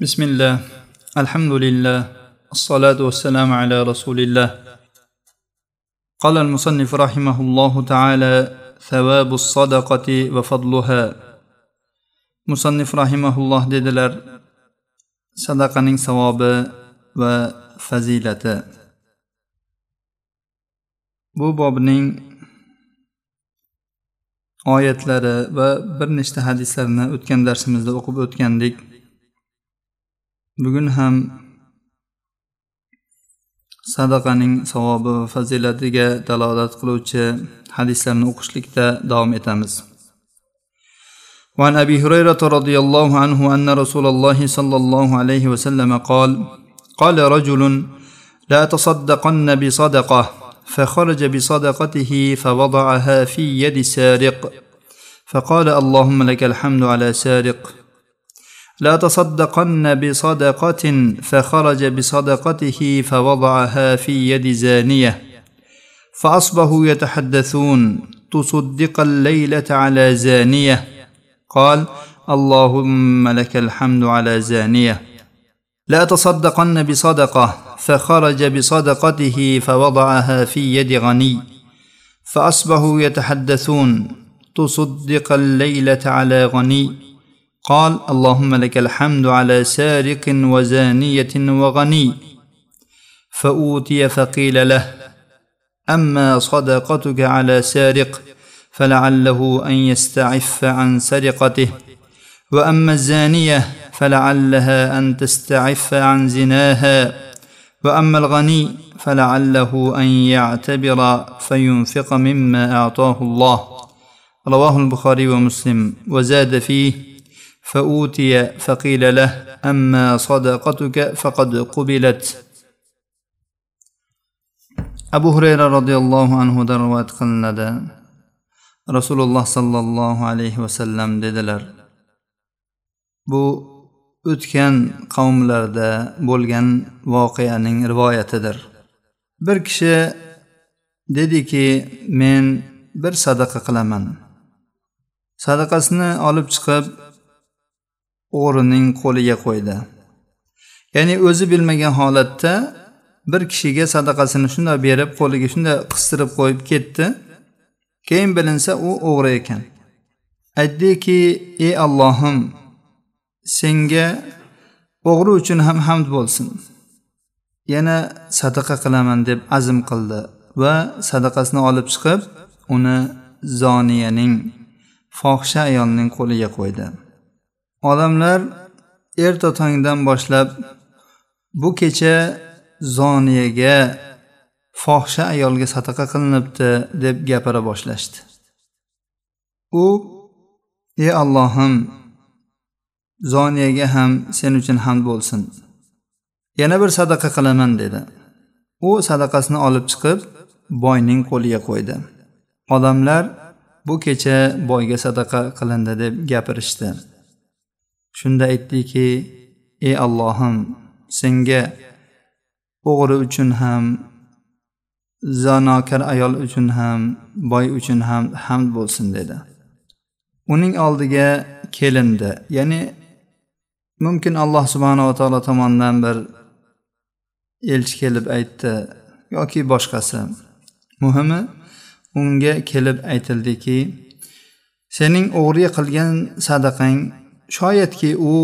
بسم الله الحمد لله الصلاة والسلام على رسول الله قال المصنف رحمه الله تعالى ثواب الصدقة وفضلها مصنف رحمه الله dedilar sadaqaning savobi va fazilati bu bobning oyatlari va bir nechta hadislarni o'tgan darsimizda o'qib o'tgandik Bugun ham sadaqaning savobi va fazilatiga dalolat qiluvchi hadislarni o'qishlikda davom etamiz. وعن ابي هريره رضي الله عنه ان رسول الله صلى الله عليه وسلم قال قال رجل لا تصدقن بصدقه فخرج بصدقته فوضعها في يد سارق فقال اللهم لك الحمد على سارق لا تصدقن بصدقة فخرج بصدقته فوضعها في يد زانية. فأصبحوا يتحدثون تصدق الليلة على زانية. قال اللهم لك الحمد على زانية. لا تصدقن بصدقة فخرج بصدقته فوضعها في يد غني. فأصبحوا يتحدثون تصدق الليلة على غني. قال اللهم لك الحمد على سارق وزانية وغني فأوتي فقيل له أما صدقتك على سارق فلعله أن يستعف عن سرقته وأما الزانية فلعلها أن تستعف عن زناها وأما الغني فلعله أن يعتبر فينفق مما أعطاه الله. رواه البخاري ومسلم وزاد فيه فاوتي فقيل له اما صدقتك فقد قبلت abu hurayra roziyallohu anhudan rivoyat qilinadi rasululloh sollallohu alayhi vasallam dedilar bu o'tgan qavmlarda bo'lgan voqeaning rivoyatidir bir kishi dediki men bir sadaqa qilaman sadaqasini olib chiqib o'g'rining qo'liga qo'ydi. Ya'ni o'zi bilmagan holatda bir kishiga sadaqasini shunday berib qo'liga shunday qistirib qo'yib ketdi. Keyin bilinsa u o'g'ri ekan. Aytdiki ey allohim senga o'g'ri uchun ham hamd bo'lsin. Yana sadaqa qilaman deb azm qildi va sadaqasini olib chiqib uni zoniyaning fohisha ayolning qo'liga qo'ydi. Odamlar erta tongdan boshlab bu kecha zoniyaga fohisha ayolga sadaqa qilinibdi deb gapira boshlashdi. U ey allohim zoniyaga ham sen uchun hamd bo'lsin. Yana bir sadaqa qilaman dedi. U sadaqasini olib chiqib boyning qo'liga qo'ydi. Odamlar bu kecha boyga sadaqa qilindi deb gapirishdi. Shunda aytdiki ey allohim senga o'g'ri uchun ham zanokar ayol uchun ham boy uchun ham hamd bo'lsin dedi. Uning oldiga kelindi. Ya'ni mumkin alloh subhanava taolo tomonidan bir elchi kelib aytdi yoki boshqasi. Muhimi unga kelib aytildiki sening o'g'ri qilgan sadaqang shoyatki u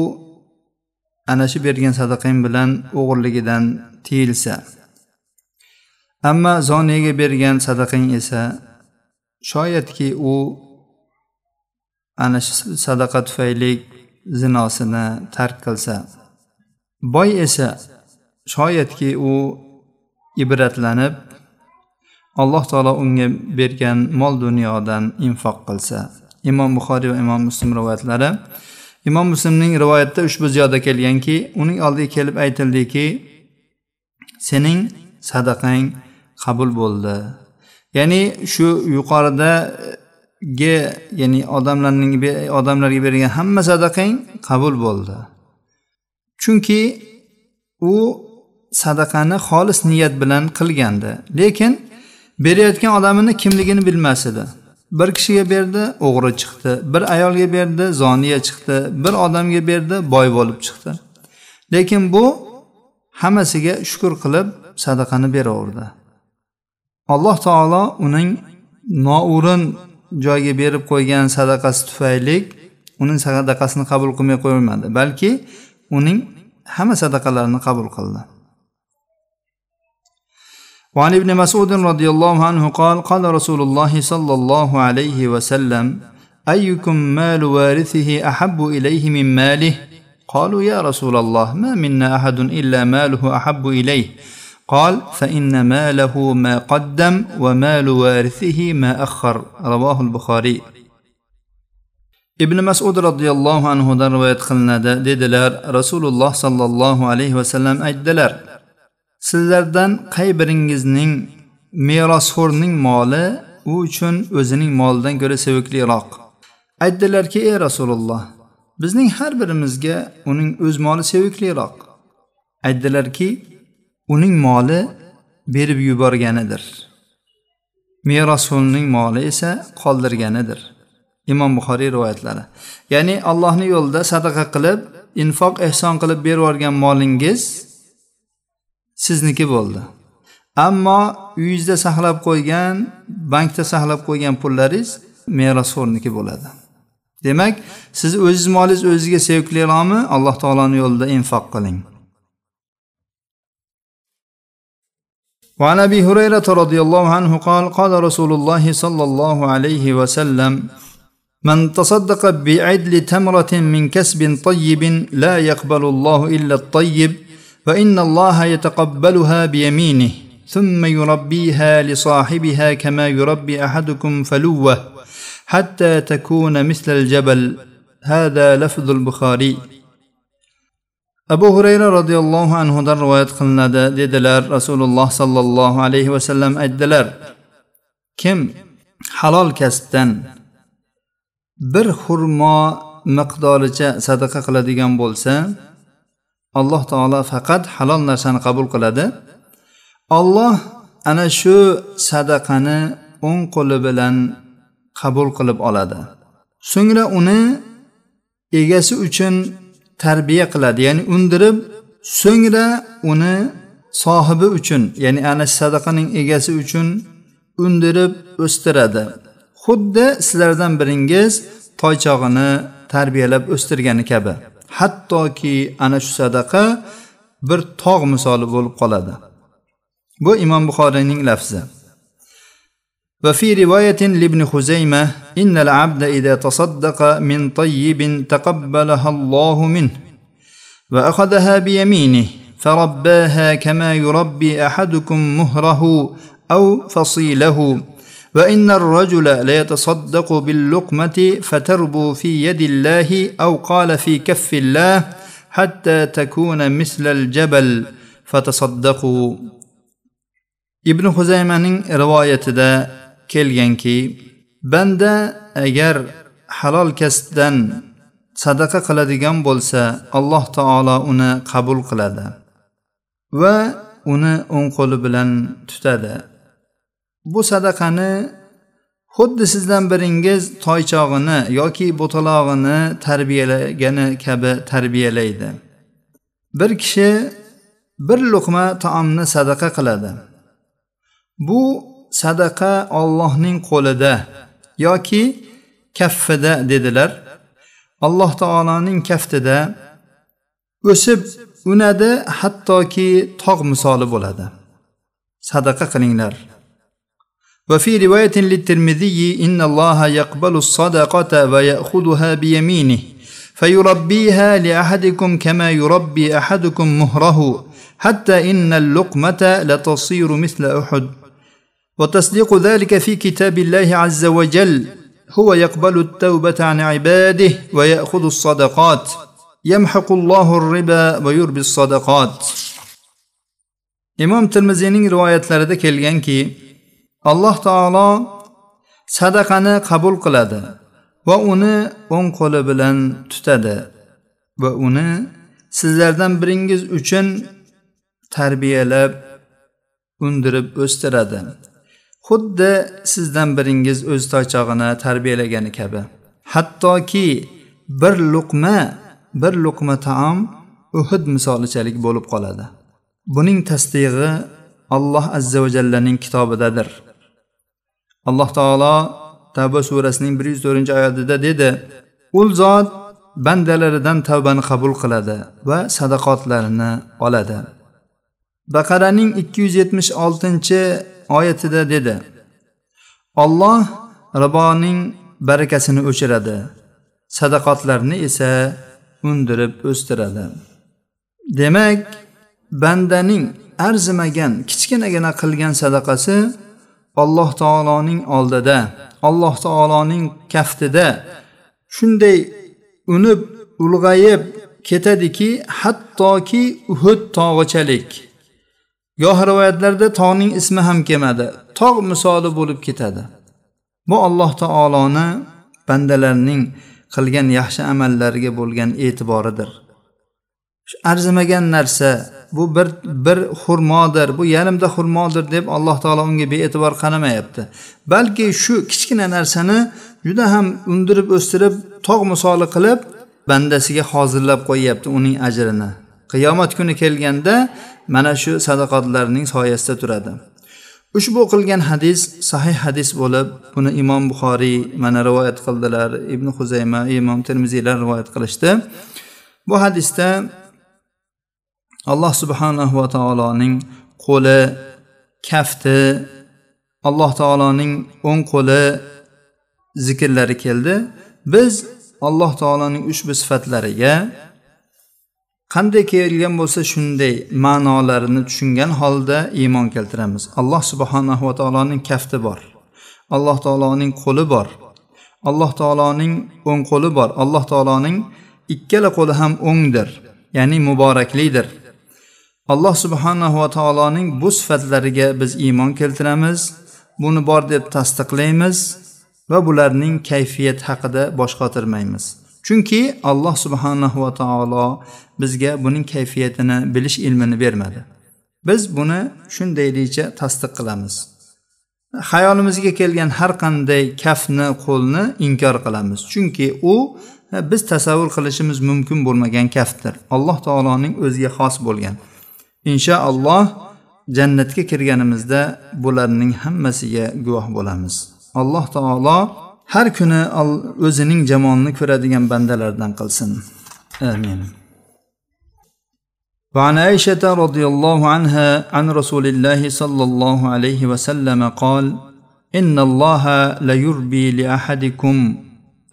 ana shu bergan sadaqang bilan o'g'irligidan tiyilsa ammo zoniyaga bergan sadaqang esa shoyatki u ana shu sadaqa tufayli zinosini tark qilsa. Boy esa shoyatki u ibratlanib alloh taolo unga bergan mol dunyodan infoq qilsa. Imom buxoriy va imom muslim rivoyatlari imom muslimning rivoyatida ushbu ziyoda kelganki uning oldiga kelib aytildiki sening sadaqang qabul bo'ldi. Ya'ni shu yuqoridagi ya'ni odamlarning odamlarga bergan hamma sadaqang qabul bo'ldi. Chunki u sadaqani xolis niyat bilan qilgandi. Lekin berayotgan odamini kimligini bilmas edi. Bir kishiga berdi o'g'ri chiqdi. Bir ayolga berdi zoniya chiqdi. Bir odamga berdi boy bo'lib chiqdi. Lekin bu hammasiga shukur qilib sadaqani beraverdi. Alloh taolo uning noo'rin joyga berib qo'ygan sadaqasi tufayli uning sadaqasini qabul qilmay qo'ymadi balki uning hamma sadaqalarini qabul qildi. وعن ابن مسعود رضي الله عنه قال قال رسول الله صلى الله عليه وسلم أيكم مال وارثه أحب إليه من ماله؟ قالوا يا رسول الله ما منا أحد إلا ماله أحب إليه. قال فإن ماله ما قدم ومال وارثه ما أخر. رواه البخاري. ibn masud roziyallohu anhudan rivoyat qilinadi dedilar rasululloh sollallohu alayhi vasallam aytdilar sizlardan qay biringizning merosxo'rning moli u uchun o'zining molidan ko'ra sevikliroq? Aytdilarki ey rasululloh bizning har birimizga uning o'z moli sevikliroq. Aytdilarki uning moli berib yuborganidir. Merosxo'rning moli esa qoldirganidir. Imom buxoriy rivoyatlari. Ya'ni allohni yo'lida sadaqa qilib infoq ehson qilib berib yuborgan molingiz sizniki bo'ldi ammo uyingizda saqlab qo'ygan bankda saqlab qo'ygan pullaringiz merosxo'rniki bo'ladi demak siz o'ziz molingiz o'zizga sevikliroqmi alloh taoloni yo'lida infoq qiling وعن ابي هريره رضي الله عنه قال قال رسول الله صلى الله عليه وسلم من تصدق بعدل تمره من كسب طيب لا يقبل الله الا الطيب فان الله يتقبلها بيمينه ثم يربيها لصاحبها كما يربي احدكم فلوه حتى تكون مثل الجبل هذا لفظ البخاري abu hurayra roziyallohu anhudan rivoyat qilinadi dedilar rasululloh sollallohu alayhi vasallam aytdilar kim halol kasbdan bir xurmo miqdoricha sadaqa qiladigan bo'lsa alloh taolo faqat halol narsani qabul qiladi. Olloh ana shu sadaqani o'ng qo'li bilan qabul qilib oladi. So'ngra uni egasi uchun tarbiya qiladi ya'ni undirib so'ngra uni sohibi uchun ya'ni ana sadaqaning egasi uchun undirib o'stiradi. Xuddi sizlardan biringiz toychog'ini tarbiyalab o'stirgani kabi. hattoki ana shu sadaqa bir tog' misoli bo'lib qoladi bu imom buxoriyning lafzi وفي رواية لابن خزيمة إن العبد إذا تصدق من طيب تقبلها الله منه وأخذها بيمينه فرباها كما يربي أحدكم مهره أو فصيله وإن الرجل ليتصدق باللقمة فتربو في يد الله أو قال في كف الله حتى تكون مثل الجبل فتصدقوا ابن خزيمة رواية kelganki banda agar halol kasbdan sadaqa qiladigan bo'lsa alloh taolo uni qabul qiladi va uni o'ng qo'li bilan tutadi Bu sadaqani xuddi sizdan biringiz toychog'ini yoki bo'talog'ini tarbiyalagani kabi tarbiyalaydi. Bir kishi bir luqma taomni sadaqa qiladi. Bu sadaqa ollohning qo'lida yoki kaffida dedilar. Alloh taoloning kaftida o'sib unadi hattoki tog' misoli bo'ladi. Sadaqa qilinglar. وفي رواية للترمذي إن الله يقبل الصدقة ويأخذها بيمينه فيربيها لأحدكم كما يربي أحدكم مهره حتى إن اللقمة لتصير مثل أحد. وتصديق ذلك في كتاب الله عز وجل هو يقبل التوبة عن عباده ويأخذ الصدقات يمحق الله الربا ويربي الصدقات. imom termiziyning rivoyatlarida kelganki alloh taolo sadaqani qabul qiladi va uni o'ng qo'li bilan tutadi va uni sizlardan biringiz uchun tarbiyalab undirib o'stiradi. Xuddi sizdan biringiz o'z toychog'ini tarbiyalagani kabi. Hattoki bir luqma bir luqma taom uhud misolichalik bo'lib qoladi. Buning tasdig'i alloh azza va jallaning kitobidadir. Alloh taolo tavba surasining bir yuz to'rtinchi oyatida dedi u zot bandalaridan tavbani qabul qiladi va sadaqotlarini oladi. Baqaraning ikki yuz yetmish oltinchi oyatida dedi olloh riboning barakasini o'chiradi sadaqotlarni esa undirib o'stiradi. Demak bandaning arzimagan kichkinagina qilgan sadaqasi alloh taoloning oldida alloh taoloning kaftida shunday unib ulg'ayib ketadiki hattoki uhud tog'ichalik. Goh rivoyatlarda tog'ning ismi ham kelmadi. Tog' misoli bo'lib ketadi. Bu alloh taoloni bandalarning qilgan yaxshi amallariga bo'lgan e'tiboridir. Arzimagan narsa bu bir bir xurmodir bu yarimta xurmodir deb alloh taolo unga bee'tibor qaramayapti. Balki shu kichkina narsani juda ham undirib o'stirib tog' misoli qilib bandasiga hozirlab qo'yyapti uning ajrini. Qiyomat kuni kelganda mana shu sadaqotlarning soyasida turadi. Ushbu qilgan hadis sahih hadis bo'lib buni imom buxoriy mana rivoyat qildilar ibn huzayma imom termiziylar rivoyat qilishdi. Bu hadisda alloh subhanahu va taoloning qo'li kafti. Alloh taoloning o'ng qo'li zikrlari keldi. Biz alloh taoloning ushbu sifatlariga qanday kelgan bo'lsa shunday ma'nolarini tushungan holda iymon keltiramiz. Alloh subhanahu va taoloning kafti bor. Alloh taoloning qo'li bor. Alloh taoloning o'ng qo'li bor. Alloh taoloning ikkala qo'li ham o'ngdir ya'ni muboraklidir. Alloh subhanahu va taoloning bu sifatlariga biz iymon keltiramiz buni bor deb tasdiqlaymiz va bularning kayfiyat haqida bosh qotirmaymiz. Chunki alloh subhanahu va taolo bizga buning kayfiyatini bilish ilmini bermadi. Biz buni shundayligicha tasdiq qilamiz. Hayolimizga kelgan har qanday kafni qo'lni inkor qilamiz. Chunki u biz tasavvur qilishimiz mumkin bo'lmagan kaftdir. Alloh taoloning o'ziga xos bo'lgan. inshaalloh jannatga kirganimizda bularning hammasiga guvoh bo'lamiz alloh taolo har kuni o'zining jamolini ko'radigan bandalardan qilsin amin وعن عائشة رضي الله عنها عن رسول الله صلى الله عليه وسلم قال إن الله ليربي لأحدكم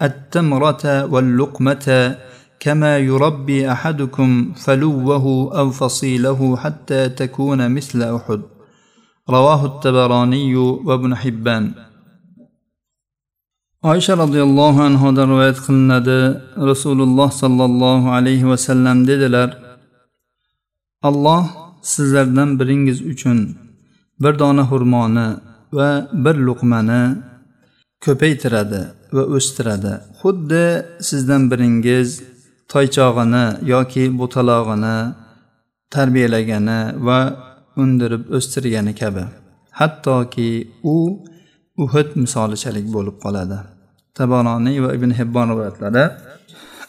التمرة واللقمة كما يربي أحدكم فلوه أو فصيله حتى تكون مثل أحد رواه التبراني وابن حبان oysha roziyallohu anhudan rivoyat qilinadi rasululloh sollallohu alayhi vasallam dedilar alloh sizlardan biringiz uchun bir dona xurmoni va bir luqmani ko'paytiradi va o'stiradi xuddi sizdan biringiz toychog'ini yoki butalog'ini tarbiyalagani va undirib o'stirgani kabi. Hattoki u uhud misolichalik bo'lib qoladi. Tabaroniy va ibn hibbon rivoyatlari.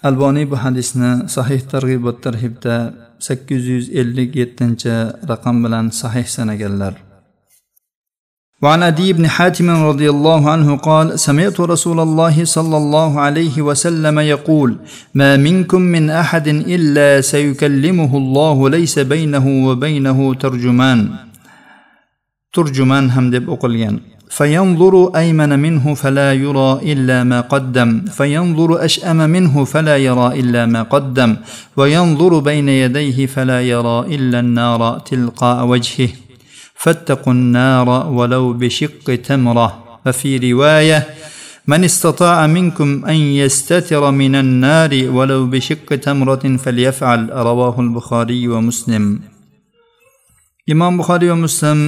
Alboniy bu hadisni sahih targ'ibot tarhibda sakkiz yuz ellik yettinchi raqam bilan sahih sanaganlar وعن أدي بن حاتم رضي الله عنه قال سمعت رسول الله صلى الله عليه وسلم يقول ما منكم من أحد إلا سيكلمه الله ليس بينه وبينه ترجمان ترجمان هم دب أقليان. فينظر أيمن منه فلا يرى إلا ما قدم فينظر أشأم منه فلا يرى إلا ما قدم وينظر بين يديه فلا يرى إلا النار تلقاء وجهه. فاتقوا النار ولو بشق تمره وفي روايه من استطاع منكم ان يستتر من النار ولو بشق تمره فليفعل رواه البخاري ومسلم imom buxoriy va muslim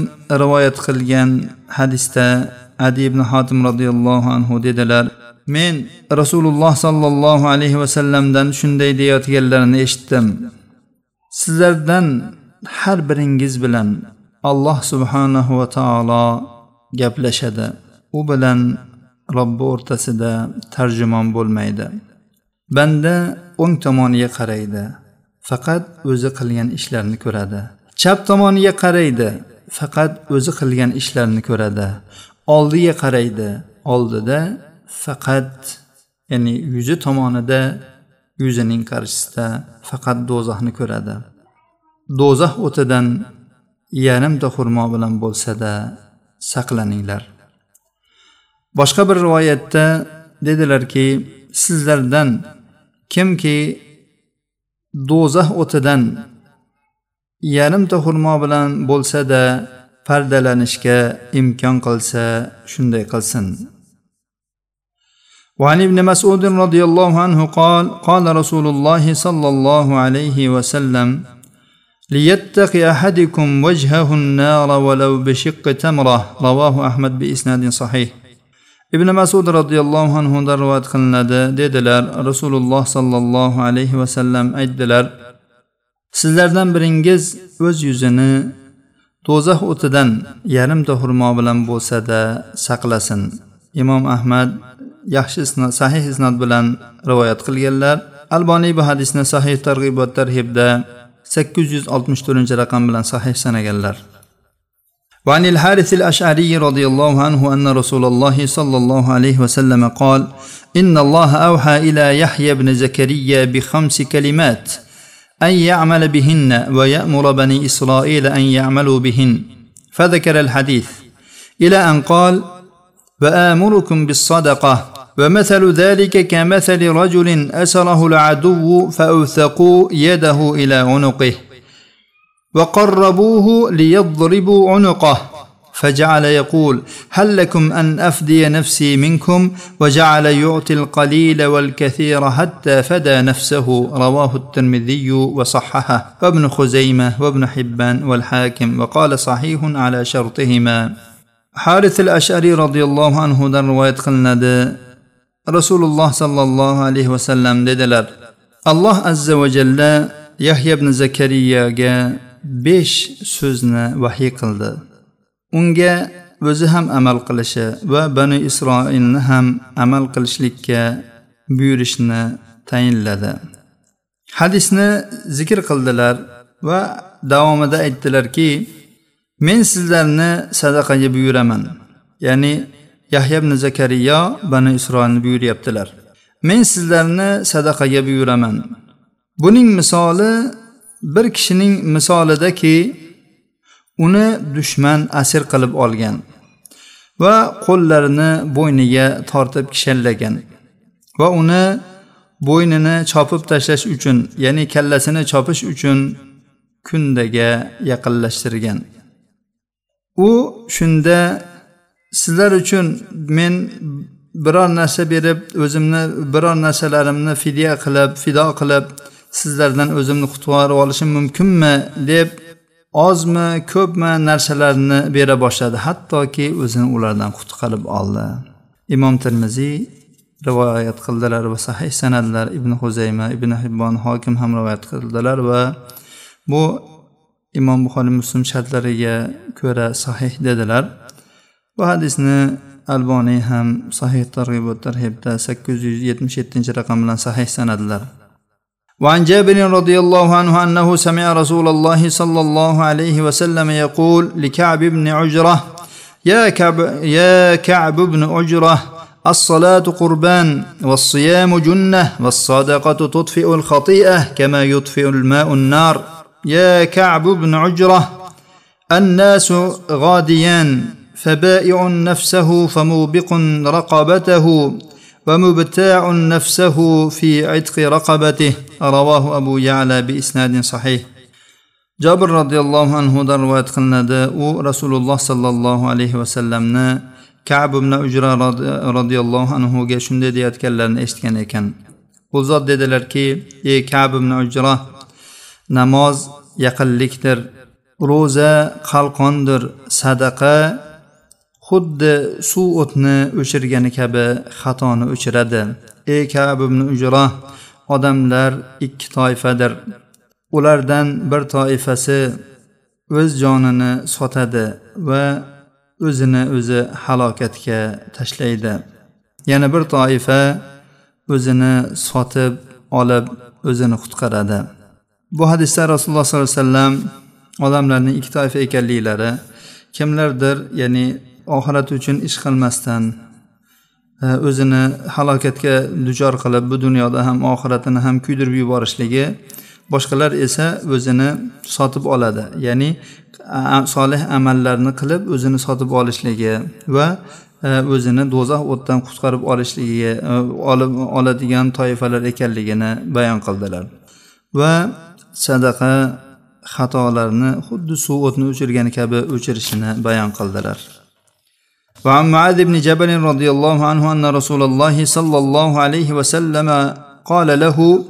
rivoyat qilgan hadisda adi ibn hotim roziyallohu anhu dedilar men rasululloh sollallohu alayhi vasallamdan shunday deyayotganlarini eshitdim sizlardan har biringiz bilan alloh subhanahu va taolo gaplashadi. U bilan robbi o'rtasida tarjimon bo'lmaydi. Banda o'ng tomoniga qaraydi. Faqat o'zi qilgan ishlarni ko'radi. Chap tomoniga qaraydi. Faqat o'zi qilgan ishlarni ko'radi. Oldiga qaraydi. Oldida faqat ya'ni yuzi tomonida yuzining qarshisida faqat do'zaxni ko'radi. Do'zax o'tidan yarimta xurmo bilan bo'lsada saqlaninglar boshqa bir rivoyatda dedilarki sizlardan kimki do'zax o'tidan yarimta xurmo bilan bo'lsada pardalanishga imkon qilsa shunday qilsin وعن ابن مسعود رضي الله عنه قال قال رسول الله صلى الله عليه وسلم ليتق أحدكم وجهه النار ولو بشق تمرة رواه أحمد بإسناد صحيح ibn masud roziyallohu anhudan rivoyat qilinadi dedilar rasululloh sollallohu alayhi vasallam aytdilar sizlardan biringiz o'z yuzini do'zax o'tidan yarimta xurmo bilan bo'lsada saqlasin imom ahmad yaxshi isnod sahih isnod bilan rivoyat qilganlar alboniy bu hadisni sahih targ'ibot tarhibda sakkiz yuz oltmish to'rtinchi raqam bilan sahih sanaganlar وعن الحارث الأشعري رضي الله عنه أن رسول الله صلى الله عليه وسلم قال إن الله أوحى إلى يحيى بن زكريا بخمس كلمات أن يعمل بهن ويأمر بني إسرائيل أن يعملوا بهن. فذكر الحديث إلى أن قال وآمركم بالصدقة ومثل ذلك كمثل رجل أسره العدو فأوثقوا يده إلى عنقه وقربوه ليضربوا عنقه فجعل يقول هل لكم أن أفدي نفسي منكم وجعل يعطي القليل والكثير حتى فدى نفسه رواه الترمذي وصححه وابن خزيمة وابن حبان والحاكم وقال صحيح على شرطهما حارث الأشعري رضي الله عنه در رواية قلنا rasululloh sollallohu alayhi vasallam dedilar alloh azza va jalla yahya ibn zakariyaga besh so'zni vahiy qildi. Unga o'zi ham amal qilishi va bani isroilni ham amal qilishlikka buyurishni tayinladi. Hadisni zikr qildilar va davomida aytdilarki men sizlarni sadaqaga buyuraman ya'ni yahya ibn zakariyo bani isroilni buyuryaptilar. Men sizlarni sadaqaga buyuraman. Buning misoli bir kishining misolidaki uni dushman asir qilib olgan va qo'llarini bo'yniga tortib kishanlagan va uni bo'ynini chopib tashlash uchun ya'ni kallasini chopish uchun kundaga yaqinlashtirgan. U shunda sizlar uchun men biror narsa berib o'zimni biror narsalarimni fidya qilib fido qilib sizlardan o'zimni qutqarib olishim mumkinmi deb ozmi ko'pmi narsalarni bera boshladi. Hattoki o'zini ulardan qutqarib oldi. Imom termiziy rivoyat qildilar va sahih sanadlar ibn huzayma ibn hibbon hokim ham rivoyat qildilar va bu imom buxoriy muslim shartlariga ko'ra sahih dedilar. Bu hadisni alboniy ham sahih targ'ibot tarhibda sakkiz yuz yetmish yettinchi raqam bilan sahih sanadilar. وعن جابر رضي الله عنه انه سمع رسول الله صلى الله عليه وسلم يقول لكعب بن عجره يا كعب يا كعب بن عجره الصلاه قربان والصيام جنه والصدقه تطفئ الخطيئه كما يطفئ الماء النار يا كعب بن عجره الناس غاديان فبائع نفسه فموبق رقبته ومبتاع نفسه في عتق رقبته. رواه أبو يعلى بإسناد صحيح. جابر رضي الله عنه دروا يتقلنا داء رسول الله صلى الله عليه وسلم كعب بن أجرى رضي الله عنه قيشن دي دي أتكلم إشتكن إكن. قلزاد دي دلركي إي كعب بن أجرى نماز يقل لكتر روزة قلقندر صدقة xuddi suv o'tni o'chirgani kabi xatoni o'chiradi. Ey kab ibn ujro odamlar ikki toifadir. Ulardan bir toifasi o'z jonini sotadi va o'zini o'zi halokatga tashlaydi. Yana bir toifa o'zini sotib olib o'zini qutqaradi. Bu hadisda rasululloh sollallohu alayhi vasallam odamlarning ikki toifa ekanliklari kimlardir ya'ni oxirati uchun ish qilmasdan e, o'zini halokatga duchor qilib bu dunyoda ham oxiratini ham kuydirib yuborishligi boshqalar esa o'zini sotib oladi. Ya'ni solih amallarni qilib o'zini sotib olishligi va e, o'zini do'zax o'tdan qutqarib olishligiga e, olib oladigan toifalar ekanligini bayon qildilar. Va sadaqa xatolarni xuddi suv o'tni o'chirgani kabi o'chirishini bayon qildilar. وعن معاذ بن جبل رضي الله عنه أن رسول الله صلى الله عليه وسلم قال له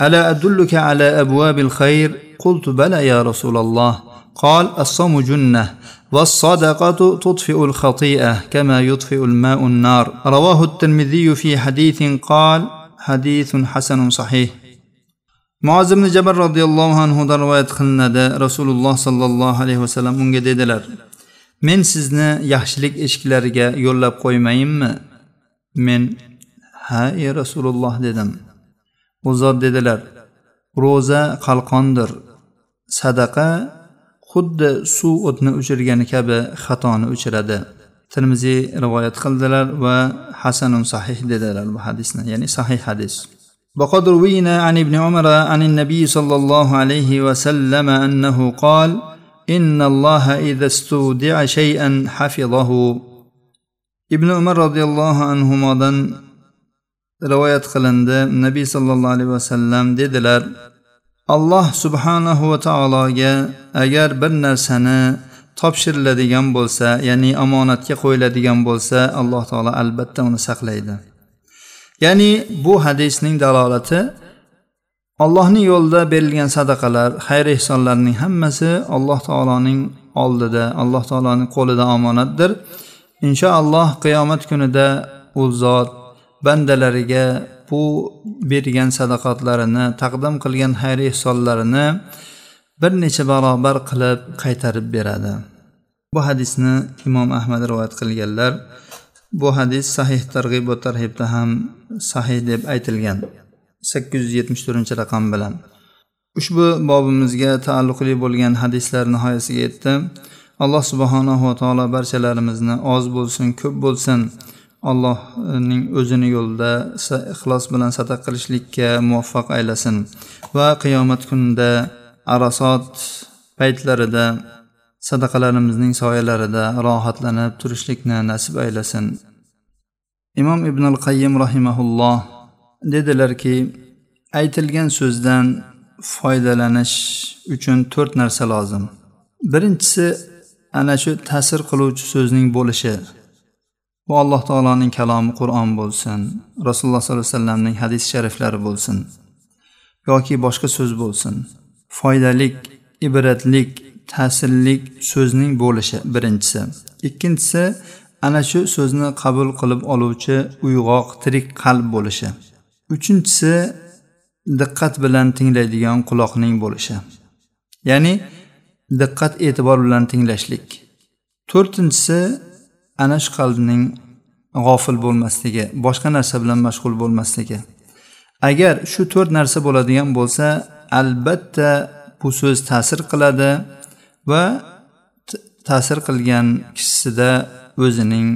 ألا أدلك على أبواب الخير؟ قلت بلى يا رسول الله. قال الصوم جنة والصدقة تطفئ الخطيئة كما يطفئ الماء النار. رواه الترمذي في حديث قال حديث حسن صحيح. muoz ibn jabal roziyallohu anhudan rivoyat qilinadi rasululloh sollallohu alayhi vasallam unga dedilar men sizni yaxshilik eshiklariga yo'llab qo'ymayinmi men ha ey rasululloh dedim u zot dedilar ro'za qalqondir sadaqa xuddi suv o'tni o'chirgani kabi xatoni o'chiradi termiziy rivoyat qildilar va hasanun sahih dedilar bu hadisni ya'ni sahih hadis وقد روينا عن ابن عمر عن النبي صلى الله عليه وسلم انه قال ان الله اذا استودع شيئا حفظه ibn umar roziyallohu anhudan rivoyat qilindi nabiy sollallohu alayhi vasallam dedilar alloh subhanahu va taologa agar bir narsani topshiriladigan bo'lsa ya'ni omonatga qo'yiladigan bo'lsa alloh taolo albatta uni saqlaydi ya'ni bu hadisning dalolati allohning yo'lida berilgan sadaqalar xayr ehsonlarning hammasi alloh taoloning oldida alloh taoloning qo'lida omonatdir. Inshaalloh qiyomat kunida u zot bandalariga bu bergan sadaqotlarini taqdim qilgan xayr ehsonlarini bir necha barobar qilib qaytarib beradi. Bu hadisni imom ahmad rivoyat qilganlar. Bu hadis sahih targ'ib tarhibda ham sahih deb aytilgan. Sakkiz yuz yetmish to'rtinchi raqam bilan. Ushbu bobimizga taalluqli bo'lgan hadislar nihoyasiga yetdi. Alloh subhanahu va taolo barchalarimizni oz bo'lsin ko'p bo'lsin. Allohning o'zini yo'lida ixlos bilan sadaqa qilishlikka muvaffaq aylasin. Va qiyomat kunida arosot paytlarida sadaqalarimizning soyalarida rohatlanib turishlikni nasib aylasin. Imom ibn al qayyim rahimaulloh dedilarki aytilgan so'zdan foydalanish uchun to'rt narsa lozim. Birinchisi ana shu ta'sir qiluvchi so'zning bo'lishi. Bu alloh taoloning kalomi qur'on bo'lsin rasululloh sollallohu alayhi vasallamning hadis shariflari bo'lsin yoki boshqa so'z bo'lsin. Foydalik ibratlik ta'sirlik so'zning bo'lishi birinchisi. Ikkinchisi ana shu so'zni qabul qilib oluvchi uyg'oq tirik qalb bo'lishi. Uchinchisi diqqat bilan tinglaydigan quloqning bo'lishi. Ya'ni diqqat e'tibor bilan tinglashlik. To'rtinchisi ana shu qalbning g'ofil bo'lmasligi boshqa narsa bilan mashg'ul bo'lmasligi. Agar shu to'rt narsa bo'ladigan bo'lsa albatta bu so'z ta'sir qiladi va ta'sir qilgan kishisida o'zining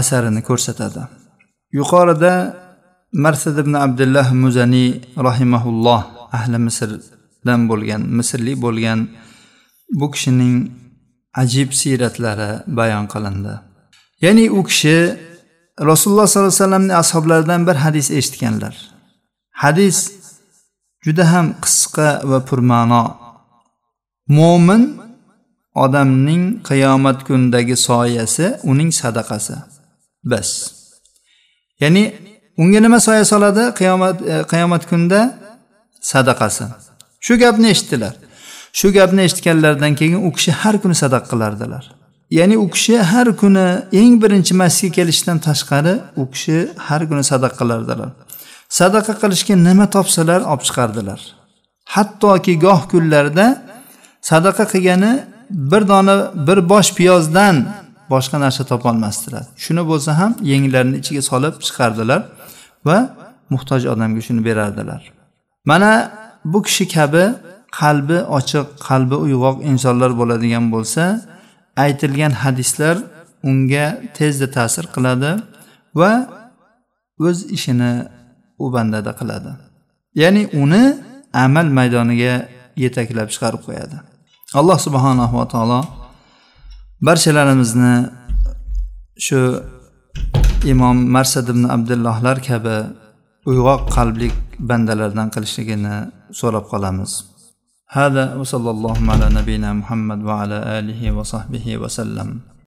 asarini ko'rsatadi. Yuqorida marsad ibn abdulloh muzaniy rahimaulloh ahli misrdan bo'lgan misrlik bo'lgan bu kishining ajib siyratlari bayon qilindi. Ya'ni u kishi rasululloh sollallohu alayhi vasallamning ashoblaridan bir hadis eshitganlar. Hadis juda ham qisqa va purma'no. Mo'min odamning qiyomat kunidagi soyasi uning sadaqasi. Bas. Ya'ni unga nima soya soladi? Qiyomat e, qiyomat kunida sadaqasi. Shu gapni eshitdilar. Shu gapni eshitganlaridan keyin u kishi har kuni sadaqa qilardilar. Ya'ni u kishi har kuni eng birinchi masjidga kelishdan tashqari u kishi har kuni sadaqa qilardilar. Sadaqa qilishga nima topsalar olib chiqardilar. Hattoki goh kunlarda sadaqa qilgani bir dona bir bosh piyozdan boshqa narsa topolmasdilar. Shuni bo'lsa ham yenglarini ichiga solib chiqardilar. Va muhtoj odamga shuni berardilar. Mana bu kishi kabi qalbi ochiq qalbi uyg'oq insonlar bo'ladigan bo'lsa aytilgan hadislar unga tezda ta'sir qiladi va o'z ishini u bandada qiladi. Ya'ni uni amal maydoniga yetaklab chiqarib qo'yadi. Alloh subhanahu va taolo barchalarimizni shu imom marsad ibn abdullohlar kabi uyg'oq qalblik bandalardan qilishligini so'rab qolamiz. Hada va sallallohu ala nabiyina muhammad va ala alihi va sahbihi vasallam